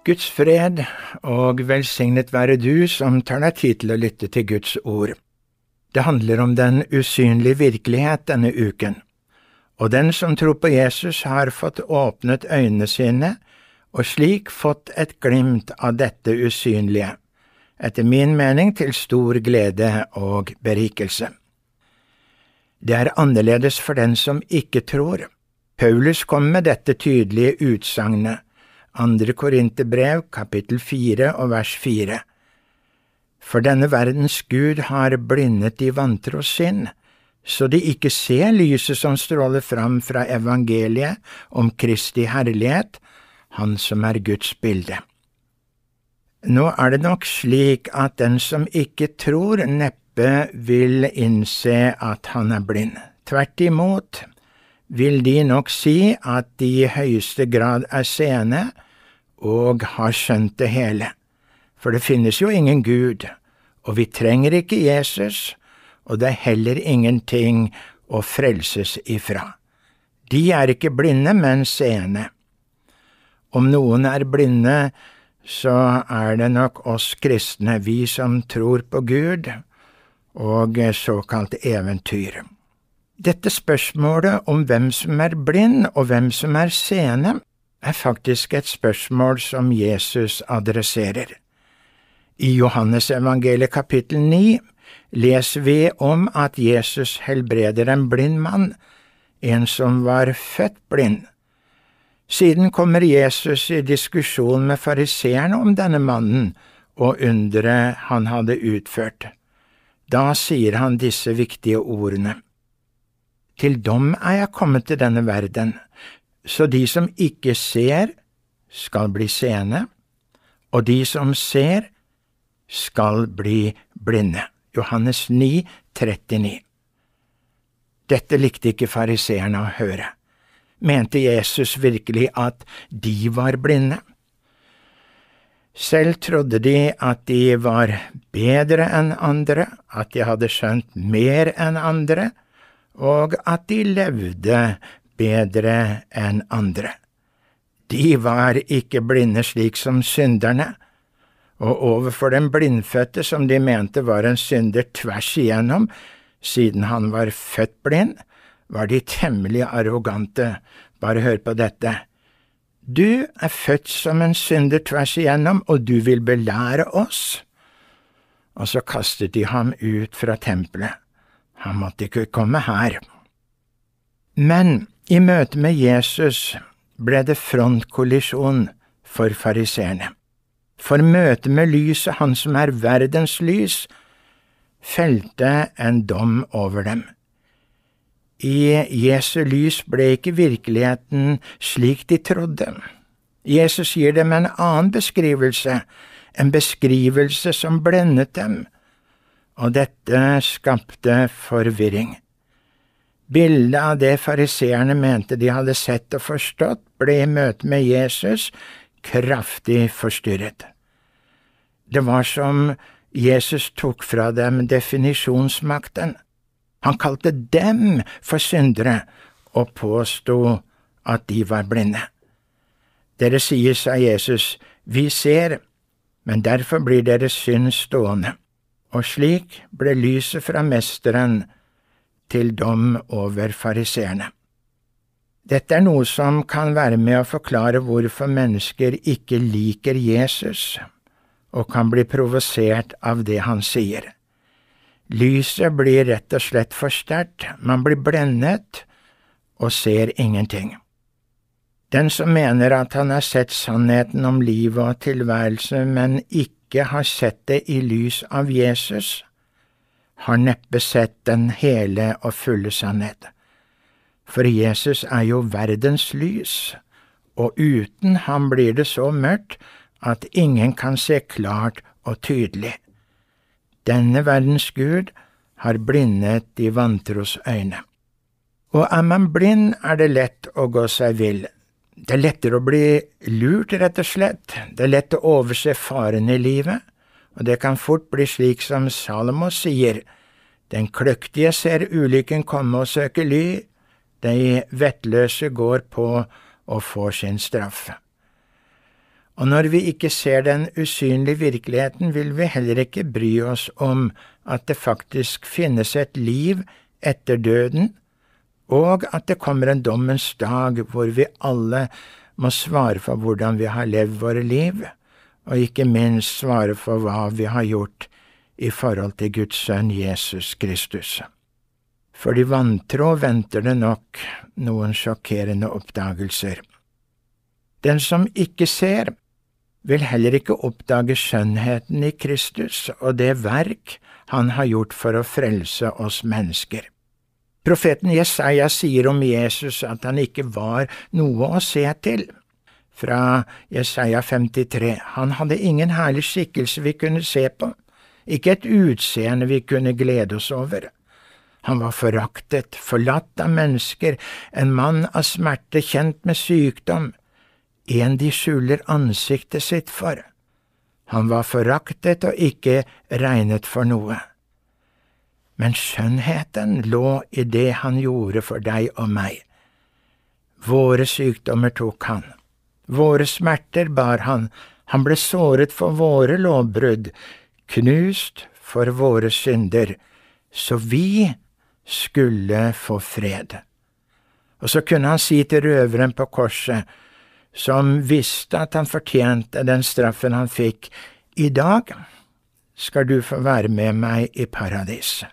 Guds fred og velsignet være du som tar deg tid til å lytte til Guds ord. Det handler om den usynlige virkelighet denne uken, og den som tror på Jesus har fått åpnet øynene sine og slik fått et glimt av dette usynlige, etter min mening til stor glede og berikelse. Det er annerledes for den som ikke tror. Paulus kom med dette tydelige utsagnet, andre Korinterbrev, kapittel fire og vers fire. For denne verdens Gud har blindet de vantro sinn, så de ikke ser lyset som stråler fram fra evangeliet om Kristi herlighet, Han som er Guds bilde. Nå er det nok slik at den som ikke tror, neppe vil innse at han er blind. Tvert imot vil de nok si at de i høyeste grad er seende og har skjønt det hele. For det finnes jo ingen Gud, og vi trenger ikke Jesus, og det er heller ingenting å frelses ifra. De er ikke blinde, men seende. Om noen er blinde, så er det nok oss kristne, vi som tror på Gud og såkalt eventyr. Dette spørsmålet om hvem som er blind og hvem som er seende, er faktisk et spørsmål som Jesus adresserer. I Johannesevangeliet kapittel 9 leser vi om at Jesus helbreder en blind mann, en som var født blind. Siden kommer Jesus i diskusjon med fariseerne om denne mannen og underet han hadde utført. Da sier han disse viktige ordene. Til dom er jeg kommet til denne verden, så de som ikke ser, skal bli seende, og de som ser, skal bli blinde. Johannes 9, 39. Dette likte ikke fariseerne å høre. Mente Jesus virkelig at de var blinde? Selv trodde de at de var bedre enn andre, at de hadde skjønt mer enn andre, og at de levde bedre enn andre. De var ikke blinde slik som synderne, og overfor den blindfødte som de mente var en synder tvers igjennom, siden han var født blind, var de temmelig arrogante. Bare hør på dette. Du er født som en synder tvers igjennom, og du vil belære oss. Og så kastet de ham ut fra tempelet. Han måtte ikke komme her. Men i møte med Jesus ble det frontkollisjon for fariseerne. For møtet med lyset, Han som er verdens lys, felte en dom over dem. I Jesu lys ble ikke virkeligheten slik de trodde. Jesus gir dem en annen beskrivelse, en beskrivelse som blendet dem, og dette skapte forvirring. Bildet av det fariseerne mente de hadde sett og forstått, ble i møte med Jesus kraftig forstyrret. Det var som Jesus tok fra dem definisjonsmakten. Han kalte dem for syndere og påsto at de var blinde. Dere sier, sa Jesus, vi ser, men derfor blir deres synd stående. Og slik ble lyset fra Mesteren til dom over fariseerne. Dette er noe som kan være med å forklare hvorfor mennesker ikke liker Jesus og kan bli provosert av det han sier. Lyset blir rett og slett for sterkt, man blir blendet og ser ingenting. Den som mener at han har sett sannheten om livet og tilværelse, men ikke har sett det i lys av Jesus, har neppe sett den hele og fulle sannhet. For Jesus er jo verdens lys, og uten ham blir det så mørkt at ingen kan se klart og tydelig. Denne verdens Gud har blindet de vantros øyne. Og er man blind, er det lett å gå seg vill. Det er lettere å bli lurt, rett og slett. Det er lett å overse farene i livet, og det kan fort bli slik som Salomo sier, den kløktige ser ulykken komme og søker ly, de vettløse går på og får sin straff. Og når vi ikke ser den usynlige virkeligheten, vil vi heller ikke bry oss om at det faktisk finnes et liv etter døden, og at det kommer en dommens dag hvor vi alle må svare for hvordan vi har levd våre liv, og ikke minst svare for hva vi har gjort i forhold til Guds sønn Jesus Kristus. For de vantro venter det nok noen sjokkerende oppdagelser. Den som ikke ser, vil heller ikke oppdage skjønnheten i Kristus og det verk han har gjort for å frelse oss mennesker. Profeten Jesaja sier om Jesus at han ikke var noe å se til. Fra Jesaja 53, han hadde ingen herlig skikkelse vi kunne se på, ikke et utseende vi kunne glede oss over. Han var foraktet, forlatt av mennesker, en mann av smerte, kjent med sykdom, en de skjuler ansiktet sitt for. Han var foraktet og ikke regnet for noe. Men skjønnheten lå i det han gjorde for deg og meg. Våre sykdommer tok han, våre smerter bar han, han ble såret for våre lovbrudd, knust for våre synder, så vi skulle få fred. Og så kunne han si til røveren på korset, som visste at han fortjente den straffen han fikk, i dag skal du få være med meg i paradiset.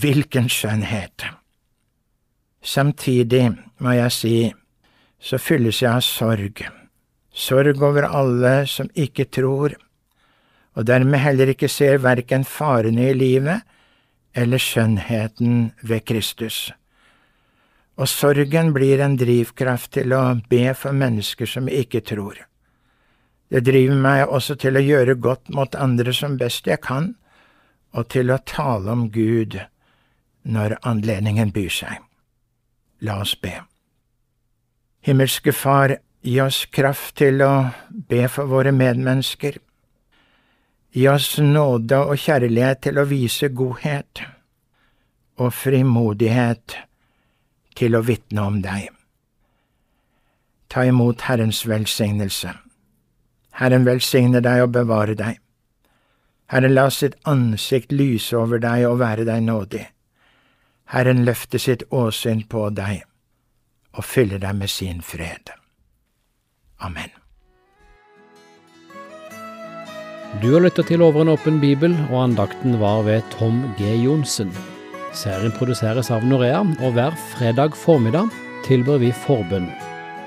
Hvilken skjønnhet! Samtidig må jeg si, så fylles jeg av sorg, sorg over alle som ikke tror, og dermed heller ikke ser verken farene i livet eller skjønnheten ved Kristus. Og sorgen blir en drivkraft til å be for mennesker som ikke tror. Det driver meg også til å gjøre godt mot andre som best jeg kan, og til å tale om Gud når anledningen byr seg. La oss be. Himmelske Far, gi oss kraft til å be for våre medmennesker. Gi oss nåde og kjærlighet til å vise godhet og frimodighet til å vitne om deg. Ta imot Herrens velsignelse. Herren velsigne deg og bevare deg. Herren la sitt ansikt lyse over deg og være deg nådig. Herren løfter sitt åsyn på deg og fyller deg med sin fred. Amen. Du har lytta til Over en åpen bibel, og andakten var ved Tom G. Johnsen. Serien produseres av Norea, og hver fredag formiddag tilbyr vi forbønn.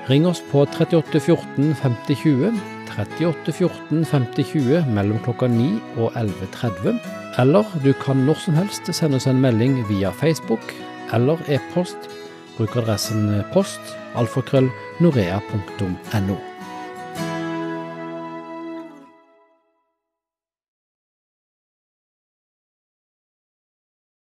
Ring oss på 38 14 50 20, 38 14 50 20 mellom klokka 9 og 11.30 eller du kan når som helst sende oss en melding via Facebook eller e-post. Bruk adressen post alfakrøll norea.no.